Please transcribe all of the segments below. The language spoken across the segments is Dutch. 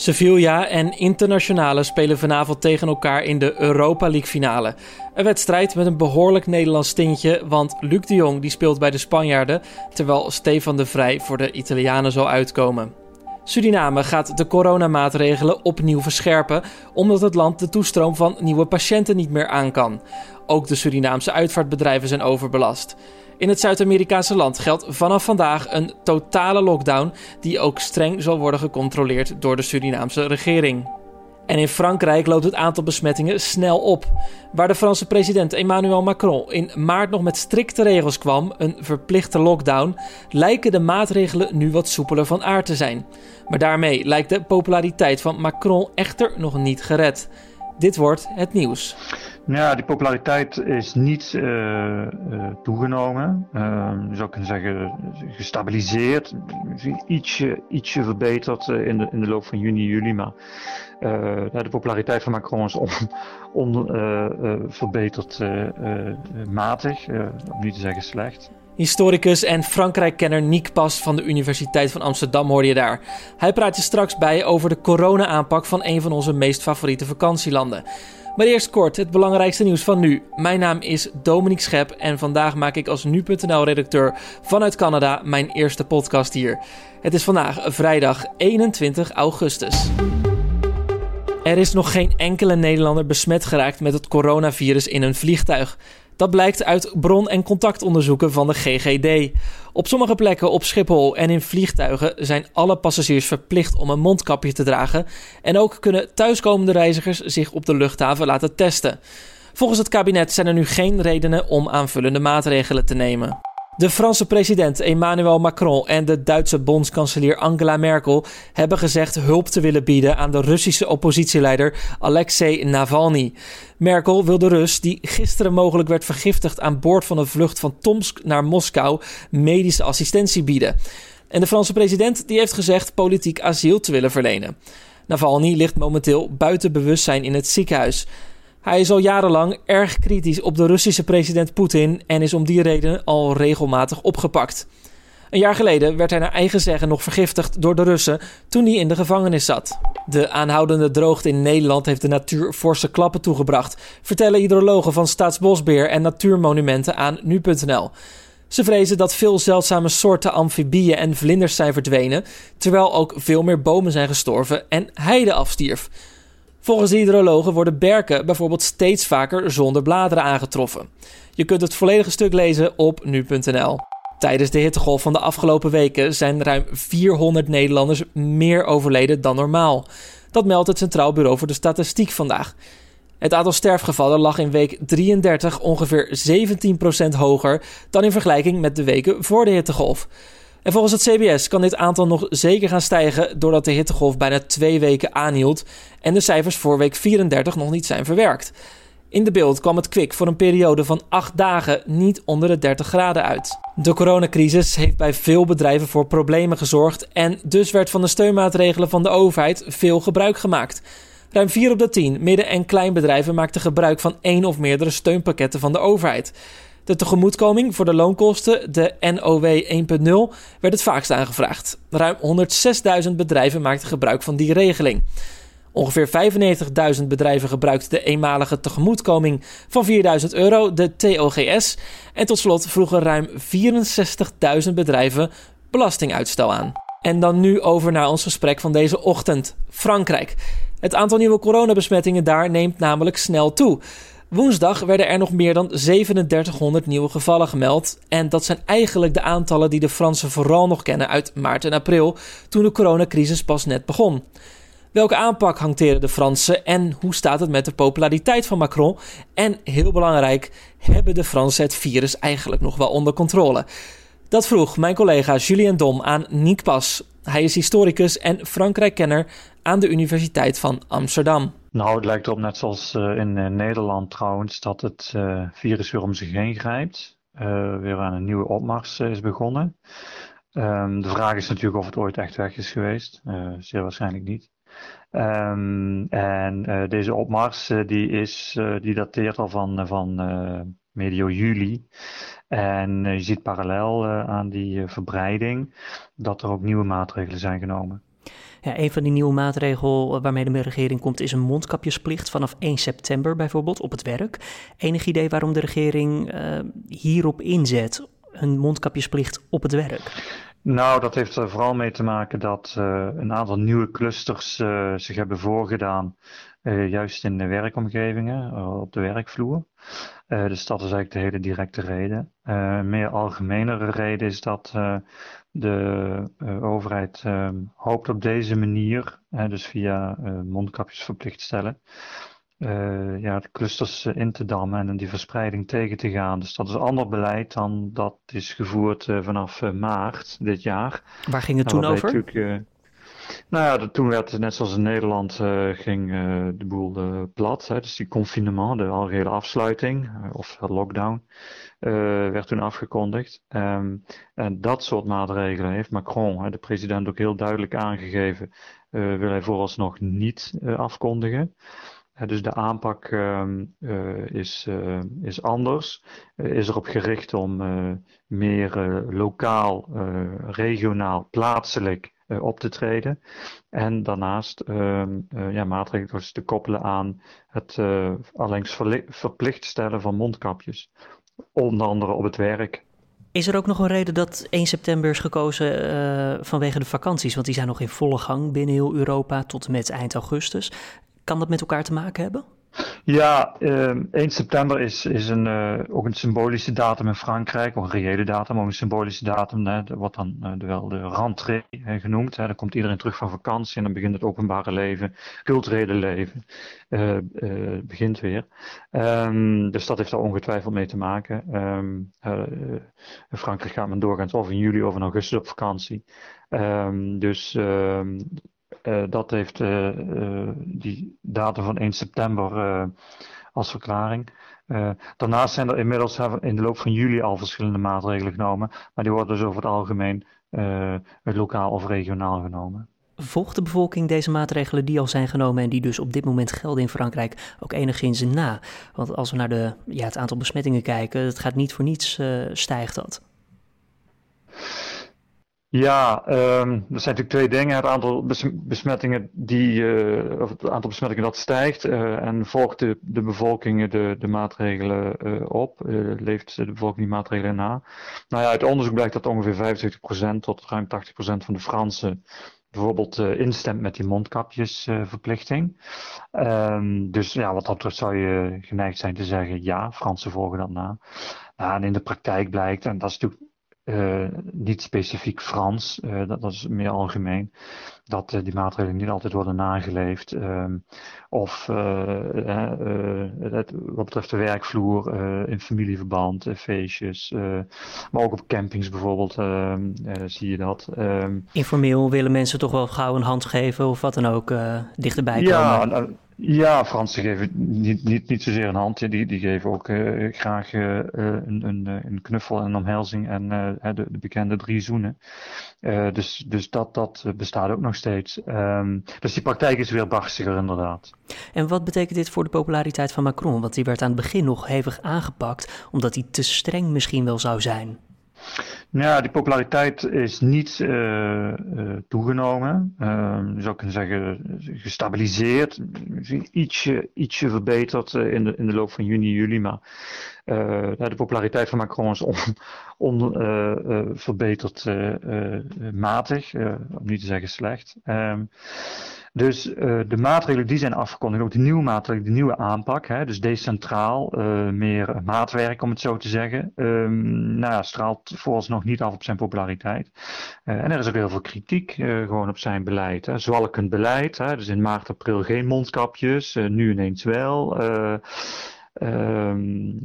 Sevilla en Internationale spelen vanavond tegen elkaar in de Europa League finale. Een wedstrijd met een behoorlijk Nederlands tintje, want Luc de Jong die speelt bij de Spanjaarden, terwijl Stefan de Vrij voor de Italianen zal uitkomen. Suriname gaat de coronamaatregelen opnieuw verscherpen, omdat het land de toestroom van nieuwe patiënten niet meer aan kan. Ook de Surinaamse uitvaartbedrijven zijn overbelast. In het Zuid-Amerikaanse land geldt vanaf vandaag een totale lockdown, die ook streng zal worden gecontroleerd door de Surinaamse regering. En in Frankrijk loopt het aantal besmettingen snel op. Waar de Franse president Emmanuel Macron in maart nog met strikte regels kwam, een verplichte lockdown, lijken de maatregelen nu wat soepeler van aard te zijn. Maar daarmee lijkt de populariteit van Macron echter nog niet gered. Dit wordt het nieuws. Ja, die populariteit is niet uh, toegenomen. Uh, zou kunnen zeggen gestabiliseerd. Ietsje, ietsje verbeterd in, de, in de loop van juni, juli. Maar de populariteit van Macron is on, on matig. om niet te zeggen slecht. Historicus en Frankrijk-kenner Nick Pas van de Universiteit van Amsterdam hoorde je daar. Hij praat je straks bij over de corona-aanpak van een van onze meest favoriete vakantielanden. Maar eerst kort het belangrijkste nieuws van nu. Mijn naam is Dominique Schep en vandaag maak ik als nu.nl-redacteur vanuit Canada mijn eerste podcast hier. Het is vandaag vrijdag 21 augustus. Er is nog geen enkele Nederlander besmet geraakt met het coronavirus in een vliegtuig. Dat blijkt uit bron- en contactonderzoeken van de GGD. Op sommige plekken op Schiphol en in vliegtuigen zijn alle passagiers verplicht om een mondkapje te dragen. En ook kunnen thuiskomende reizigers zich op de luchthaven laten testen. Volgens het kabinet zijn er nu geen redenen om aanvullende maatregelen te nemen. De Franse president Emmanuel Macron en de Duitse bondskanselier Angela Merkel hebben gezegd hulp te willen bieden aan de Russische oppositieleider Alexei Navalny. Merkel wil de Rus, die gisteren mogelijk werd vergiftigd aan boord van een vlucht van Tomsk naar Moskou, medische assistentie bieden. En de Franse president die heeft gezegd politiek asiel te willen verlenen. Navalny ligt momenteel buiten bewustzijn in het ziekenhuis. Hij is al jarenlang erg kritisch op de Russische president Poetin en is om die reden al regelmatig opgepakt. Een jaar geleden werd hij naar eigen zeggen nog vergiftigd door de Russen toen hij in de gevangenis zat. De aanhoudende droogte in Nederland heeft de natuur forse klappen toegebracht, vertellen hydrologen van Staatsbosbeheer en Natuurmonumenten aan nu.nl. Ze vrezen dat veel zeldzame soorten amfibieën en vlinders zijn verdwenen, terwijl ook veel meer bomen zijn gestorven en heide afstierf. Volgens hydrologen worden berken bijvoorbeeld steeds vaker zonder bladeren aangetroffen. Je kunt het volledige stuk lezen op nu.nl. Tijdens de hittegolf van de afgelopen weken zijn ruim 400 Nederlanders meer overleden dan normaal. Dat meldt het Centraal Bureau voor de Statistiek vandaag. Het aantal sterfgevallen lag in week 33 ongeveer 17% hoger dan in vergelijking met de weken voor de hittegolf. En volgens het CBS kan dit aantal nog zeker gaan stijgen doordat de hittegolf bijna twee weken aanhield en de cijfers voor week 34 nog niet zijn verwerkt. In de beeld kwam het kwik voor een periode van 8 dagen niet onder de 30 graden uit. De coronacrisis heeft bij veel bedrijven voor problemen gezorgd en dus werd van de steunmaatregelen van de overheid veel gebruik gemaakt. Ruim 4 op de 10 midden- en kleinbedrijven maakten gebruik van één of meerdere steunpakketten van de overheid. De tegemoetkoming voor de loonkosten, de NOW 1.0, werd het vaakst aangevraagd. Ruim 106.000 bedrijven maakten gebruik van die regeling. Ongeveer 95.000 bedrijven gebruikten de eenmalige tegemoetkoming van 4.000 euro, de TOGS. En tot slot vroegen ruim 64.000 bedrijven belastinguitstel aan. En dan nu over naar ons gesprek van deze ochtend. Frankrijk. Het aantal nieuwe coronabesmettingen daar neemt namelijk snel toe. Woensdag werden er nog meer dan 3700 nieuwe gevallen gemeld. En dat zijn eigenlijk de aantallen die de Fransen vooral nog kennen uit maart en april, toen de coronacrisis pas net begon. Welke aanpak hanteren de Fransen en hoe staat het met de populariteit van Macron? En heel belangrijk, hebben de Fransen het virus eigenlijk nog wel onder controle? Dat vroeg mijn collega Julien Dom aan Nick Pas. Hij is historicus en Frankrijk-kenner aan de Universiteit van Amsterdam. Nou, het lijkt erop, net zoals uh, in uh, Nederland trouwens, dat het uh, virus weer om zich heen grijpt. weer aan een nieuwe opmars is begonnen. Um, de vraag is natuurlijk of het ooit echt weg is geweest. zeer waarschijnlijk niet. Um, en deze opmars die is, die dateert al van, van medio juli. En je ziet parallel aan die verbreiding dat er ook nieuwe maatregelen zijn genomen. Een van die nieuwe maatregelen waarmee de regering komt is een mondkapjesplicht vanaf 1 september bijvoorbeeld op het werk. Enig idee waarom de regering uh, hierop inzet, een mondkapjesplicht op het werk? Nou, dat heeft er vooral mee te maken dat uh, een aantal nieuwe clusters uh, zich hebben voorgedaan, juist in de werkomgevingen, op de werkvloer. dus dat is eigenlijk de hele directe reden. een meer algemenere reden is dat de overheid uh, hoopt op deze manier, dus via mondkapjes verplicht stellen, ja, de clusters in te dammen en die verspreiding tegen te gaan. Dus dat is ander beleid dan dat is gevoerd vanaf maart dit jaar. Waar ging het toen over? Nou ja, toen werd net zoals in Nederland ging de boel plat. Hè, dus die confinement, de algehele afsluiting of lockdown, werd toen afgekondigd. Um, en dat soort maatregelen heeft Macron, hè, de president, ook heel duidelijk aangegeven, wil hij vooralsnog niet afkondigen. Dus de aanpak uh, is, uh, is anders. is erop gericht om meer lokaal, regionaal, plaatselijk op te treden. En daarnaast uh, ja, maatregelen te koppelen aan het allengs verplicht stellen van mondkapjes. Onder andere op het werk. Is er ook nog een reden dat 1 september is gekozen vanwege de vakanties? Want die zijn nog in volle gang binnen heel Europa tot met eind augustus. Kan dat met elkaar te maken hebben? Ja, uh, ehm, 1 september is, is een, uh, ook een symbolische datum in Frankrijk, of een reële datum, ook een symbolische datum. Hè, wordt dan uh, wel de rentrée genoemd. Hè. Dan komt iedereen terug van vakantie en dan begint het openbare leven, culturele leven, begint weer. Um, dus dat heeft daar ongetwijfeld mee te maken. In Frankrijk gaat men doorgaans of in juli of in augustus op vakantie. dus uh, dat heeft uh, uh, die datum van 1 september als verklaring. daarnaast zijn er inmiddels in de loop van juli al verschillende maatregelen genomen, maar die worden dus over het algemeen lokaal of regionaal genomen. Volgt de bevolking deze maatregelen die al zijn genomen en die dus op dit moment gelden in Frankrijk ook enigszins na? Want als we naar de, ja, het aantal besmettingen kijken, het gaat niet voor niets stijgt dat. Ja, um, er zijn natuurlijk twee dingen. Het aantal besmettingen, die, uh, of het aantal besmettingen dat stijgt uh, en volgt de, de bevolking de, de maatregelen op, leeft de bevolking die maatregelen na. Nou ja, uit onderzoek blijkt dat ongeveer 75% tot ruim 80% van de Fransen bijvoorbeeld instemt met die mondkapjesverplichting. Um, dus ja, wat dat betreft zou je geneigd zijn te zeggen ja, Fransen volgen dat na. Nou, en in de praktijk blijkt, en dat is natuurlijk uh, niet specifiek Frans, uh, dat, dat, is meer algemeen, dat uh, die maatregelen niet altijd worden nageleefd. Um, of het, wat betreft de werkvloer, in familieverband, feestjes, maar ook op campings bijvoorbeeld ehm, zie je dat. Um, Informeel willen mensen toch wel gauw een hand geven of wat dan ook dichterbij komen? Ja, nou, ja, Fransen geven niet, niet, niet zozeer een handje, die, die geven ook uh, graag uh, een, een, een, knuffel en een omhelzing en de, de, bekende drie zoenen. dus dus dat, dat bestaat ook nog steeds. Um, dus die praktijk is weer barstiger inderdaad. En wat betekent dit voor de populariteit van Macron? Want die werd aan het begin nog hevig aangepakt, omdat hij te streng misschien wel zou zijn. Ja, die populariteit is niet uh, uh, toegenomen. Je zou kunnen zeggen gestabiliseerd. Ietsje, ietsje verbeterd in, de, in de loop van juni, juli. Maar de populariteit van Macron is on, on matig, om niet te zeggen slecht. Ehm, dus uh, de maatregelen die zijn afgekondigd, ook de nieuwe maatregelen, de nieuwe aanpak, hè, dus decentraal, uh, meer maatwerk om het zo te zeggen, um, nou ja, straalt vooralsnog niet af op zijn populariteit. Uh, en er is ook heel veel kritiek gewoon op zijn beleid. Hè. Zwalkend beleid, hè, dus in maart, april geen mondkapjes, nu ineens wel. Um,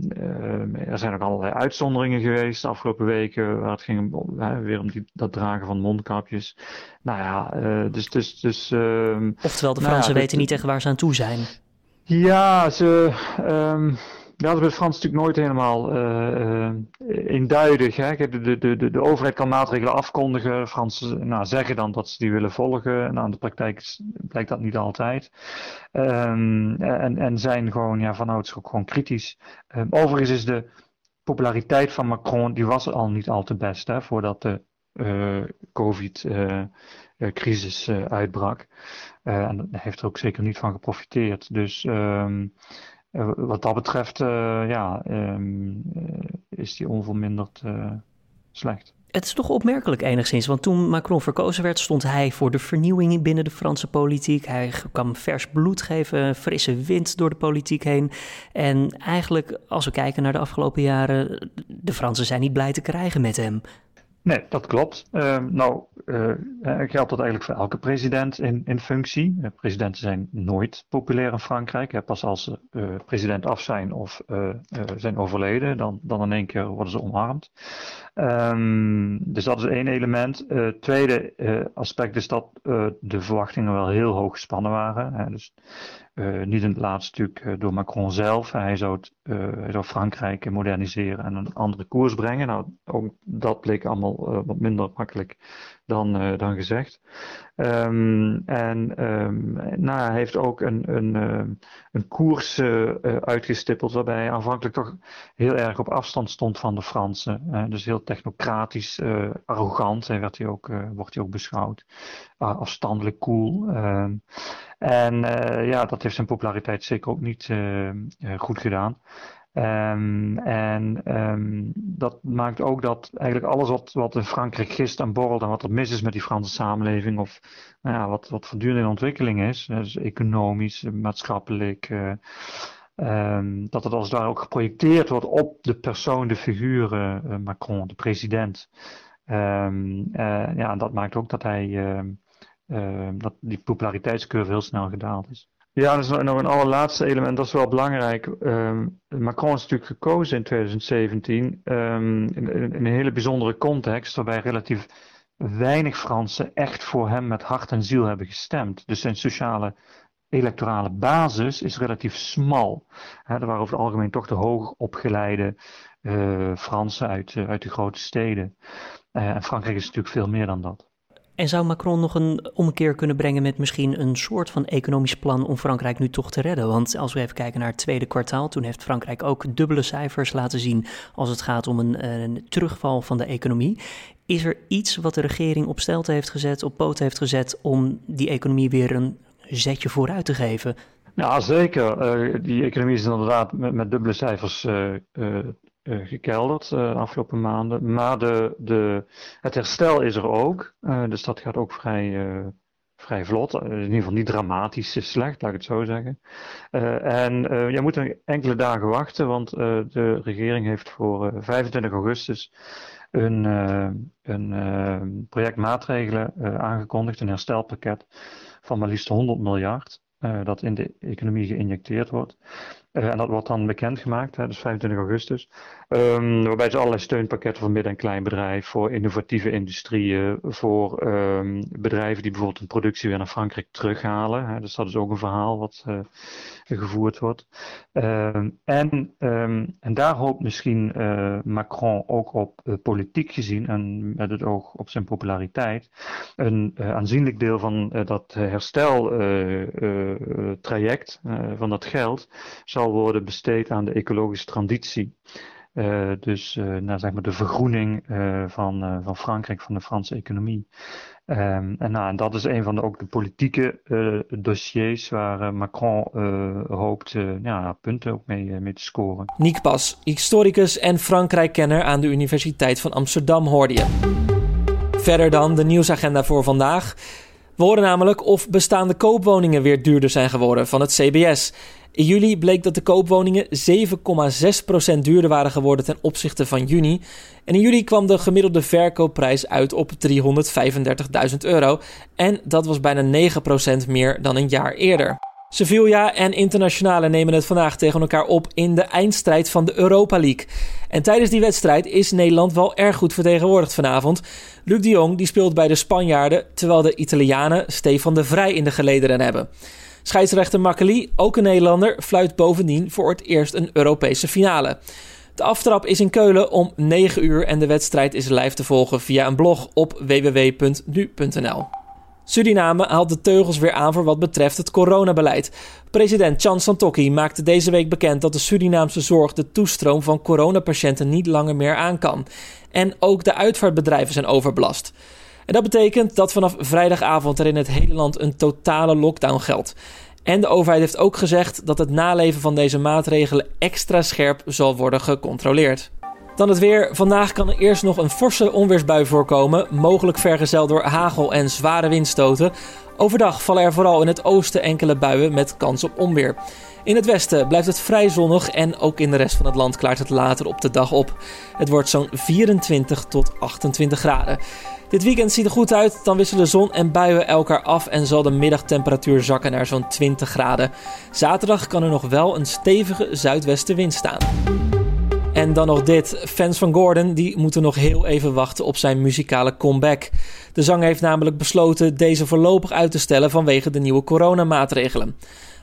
er zijn ook allerlei uitzonderingen geweest de afgelopen weken waar het ging om, weer om die, dat dragen van mondkapjes. Nou ja, uh, dus. dus, dus uh, Oftewel, de nou Fransen weten niet echt waar ze aan toe zijn. Ja, ze. Um, dat is bij Frans natuurlijk nooit helemaal uh, uh, eenduidig. Hè? De, de, de, de overheid kan maatregelen afkondigen. Fransen nou, zeggen dan dat ze die willen volgen. Nou, in de praktijk blijkt dat niet altijd. Um, en, en zijn gewoon ja, van ouds ook gewoon kritisch. Um, overigens is de populariteit van Macron, die was al niet al te best hè, voordat de COVID-crisis uitbrak. en daar heeft er ook zeker niet van geprofiteerd. Dus ehm, wat dat betreft, ja, ehm, is die onverminderd slecht. Het is toch opmerkelijk enigszins, want toen Macron verkozen werd, stond hij voor de vernieuwing binnen de Franse politiek. Hij kwam vers bloed geven, frisse wind door de politiek heen. En eigenlijk, als we kijken naar de afgelopen jaren, de Fransen zijn niet blij te krijgen met hem. Nee, dat klopt. Uh, nou, uh, geldt dat eigenlijk voor elke president in, in functie. Uh, presidenten zijn nooit populair in Frankrijk. Pas als ze president af zijn of zijn overleden, dan, dan in één keer worden ze omarmd. Um, dus dat is één element. Het tweede aspect is dat de verwachtingen wel heel hoog gespannen waren. dus uh, niet in het laatste stuk uh, door Macron zelf. Hij zou, het, uh, hij zou Frankrijk moderniseren en een andere koers brengen. Nou, ook dat bleek allemaal wat minder makkelijk dan, dan gezegd. Um, en um, nou, hij heeft ook een, een, een koers uitgestippeld waarbij hij aanvankelijk toch heel erg op afstand stond van de Fransen. dus heel technocratisch, arrogant hij werd hij ook, wordt hij ook beschouwd. afstandelijk cool. Ehm, en uh, ja, dat heeft zijn populariteit zeker ook niet uh, goed gedaan. Um, en um, dat maakt ook dat eigenlijk alles wat, wat in Frankrijk gist en borrelt en wat er mis is met die Franse samenleving, of nou ja, wat, wat voortdurend in ontwikkeling is, dus economisch, maatschappelijk, uh, dat het als daar ook geprojecteerd wordt op de persoon, de figuur Macron, de president. Um, ja, dat maakt ook dat hij Ehm, dat die populariteitscurve heel snel gedaald is. Ja, dus nog een allerlaatste element, dat is wel belangrijk. Ehm, Macron is natuurlijk gekozen in 2017 um, in, een hele bijzondere context, waarbij relatief weinig Fransen echt voor hem met hart en ziel hebben gestemd. Dus zijn sociale electorale basis is relatief smal. He, er waren over het algemeen toch de hoog opgeleide uh, Fransen uit, uh, uit de grote steden. Uh, en Frankrijk is natuurlijk veel meer dan dat. En zou Macron nog een omkeer kunnen brengen met misschien een soort van economisch plan om Frankrijk nu toch te redden? Want als we even kijken naar het tweede kwartaal, toen heeft Frankrijk ook dubbele cijfers laten zien als het gaat om een, terugval van de economie. Is er iets wat de regering op stelte heeft gezet, op poten heeft gezet om die economie weer een zetje vooruit te geven? Ja, zeker. Uh, die economie is inderdaad met, dubbele cijfers uh, uh, gekelderd de uh, afgelopen maanden. Maar de, de, het herstel is er ook. Uh, dus dat gaat ook vrij, vrij vlot. in ieder geval niet dramatisch slecht, laat ik het zo zeggen. en je moet enkele dagen wachten, want de regering heeft voor 25 augustus een, een project maatregelen aangekondigd, een herstelpakket van maar liefst 100 miljard. dat in de economie geïnjecteerd wordt. Uh, en dat wordt dan bekendgemaakt, hè, dus 25 augustus. Um, waarbij ze allerlei steunpakketten voor midden- en kleinbedrijf, voor innovatieve industrieën, voor um, bedrijven die bijvoorbeeld een productie weer naar Frankrijk terughalen. Hè, dus dat is ook een verhaal wat uh, gevoerd wordt. Um, en, en daar hoopt misschien uh, Macron ook op politiek gezien en met het oog op zijn populariteit een aanzienlijk deel van dat hersteltraject, van dat geld, zal worden besteed aan de ecologische transitie. Uh, dus uh, zeg maar de vergroening uh, van, van Frankrijk, van de Franse economie. Um, en, nou, en dat is een van de, ook de politieke dossiers waar Macron hoopt ja, punten ook mee, mee te scoren. Nick Pas, historicus en Frankrijk-kenner aan de Universiteit van Amsterdam, hoorde je. Verder dan de nieuwsagenda voor vandaag. We horen namelijk of bestaande koopwoningen weer duurder zijn geworden van het CBS. In juli bleek dat de koopwoningen 7,6% duurder waren geworden ten opzichte van juni. En in juli kwam de gemiddelde verkoopprijs uit op 335.000 euro. En dat was bijna 9% meer dan een jaar eerder. Sevilla en Internationale nemen het vandaag tegen elkaar op in de eindstrijd van de Europa League. En tijdens die wedstrijd is Nederland wel erg goed vertegenwoordigd vanavond. Luc de Jong die speelt bij de Spanjaarden, terwijl de Italianen Stefan de Vrij in de gelederen hebben. Scheidsrechter Makkeli, ook een Nederlander, fluit bovendien voor het eerst een Europese finale. De aftrap is in Keulen om 9 uur en de wedstrijd is live te volgen via een blog op www.nu.nl. Suriname haalt de teugels weer aan voor wat betreft het coronabeleid. President Chan Santokki maakte deze week bekend dat de Surinaamse zorg de toestroom van coronapatiënten niet langer meer aan kan. En ook de uitvaartbedrijven zijn overbelast. En dat betekent dat vanaf vrijdagavond er in het hele land een totale lockdown geldt. En de overheid heeft ook gezegd dat het naleven van deze maatregelen extra scherp zal worden gecontroleerd. Dan het weer. Vandaag kan er eerst nog een forse onweersbui voorkomen, mogelijk vergezeld door hagel en zware windstoten. Overdag vallen er vooral in het oosten enkele buien met kans op onweer. In het westen blijft het vrij zonnig en ook in de rest van het land klaart het later op de dag op. Het wordt zo'n 24 tot 28 graden. Dit weekend ziet er goed uit, dan wisselen zon en buien elkaar af en zal de middagtemperatuur zakken naar zo'n 20 graden. Zaterdag kan er nog wel een stevige zuidwestenwind staan. En dan nog dit. Fans van Gordon die moeten nog heel even wachten op zijn muzikale comeback. De zanger heeft namelijk besloten deze voorlopig uit te stellen vanwege de nieuwe coronamaatregelen.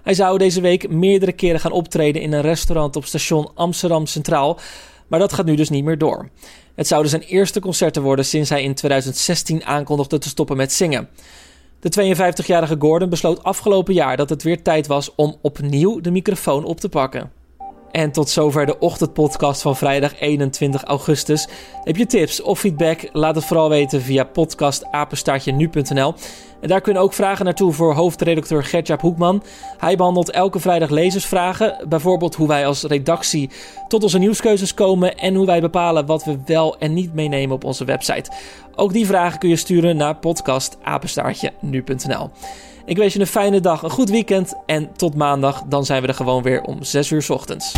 Hij zou deze week meerdere keren gaan optreden in een restaurant op station Amsterdam Centraal, maar dat gaat nu dus niet meer door. Het zouden zijn eerste concerten worden sinds hij in 2016 aankondigde te stoppen met zingen. De 52-jarige Gordon besloot afgelopen jaar dat het weer tijd was om opnieuw de microfoon op te pakken. En tot zover de ochtendpodcast van vrijdag 21 augustus. Heb je tips of feedback? Laat het vooral weten via podcastapenstaartje.nu.nl. En daar kunnen ook vragen naartoe voor hoofdredacteur Gertjaap Hoekman. Hij behandelt elke vrijdag lezersvragen. Bijvoorbeeld hoe wij als redactie tot onze nieuwskeuzes komen en hoe wij bepalen wat we wel en niet meenemen op onze website. Ook die vragen kun je sturen naar podcastapenstaartje.nu.nl. Ik wens je een fijne dag, een goed weekend en tot maandag. Dan zijn we er gewoon weer om 6 uur ochtends.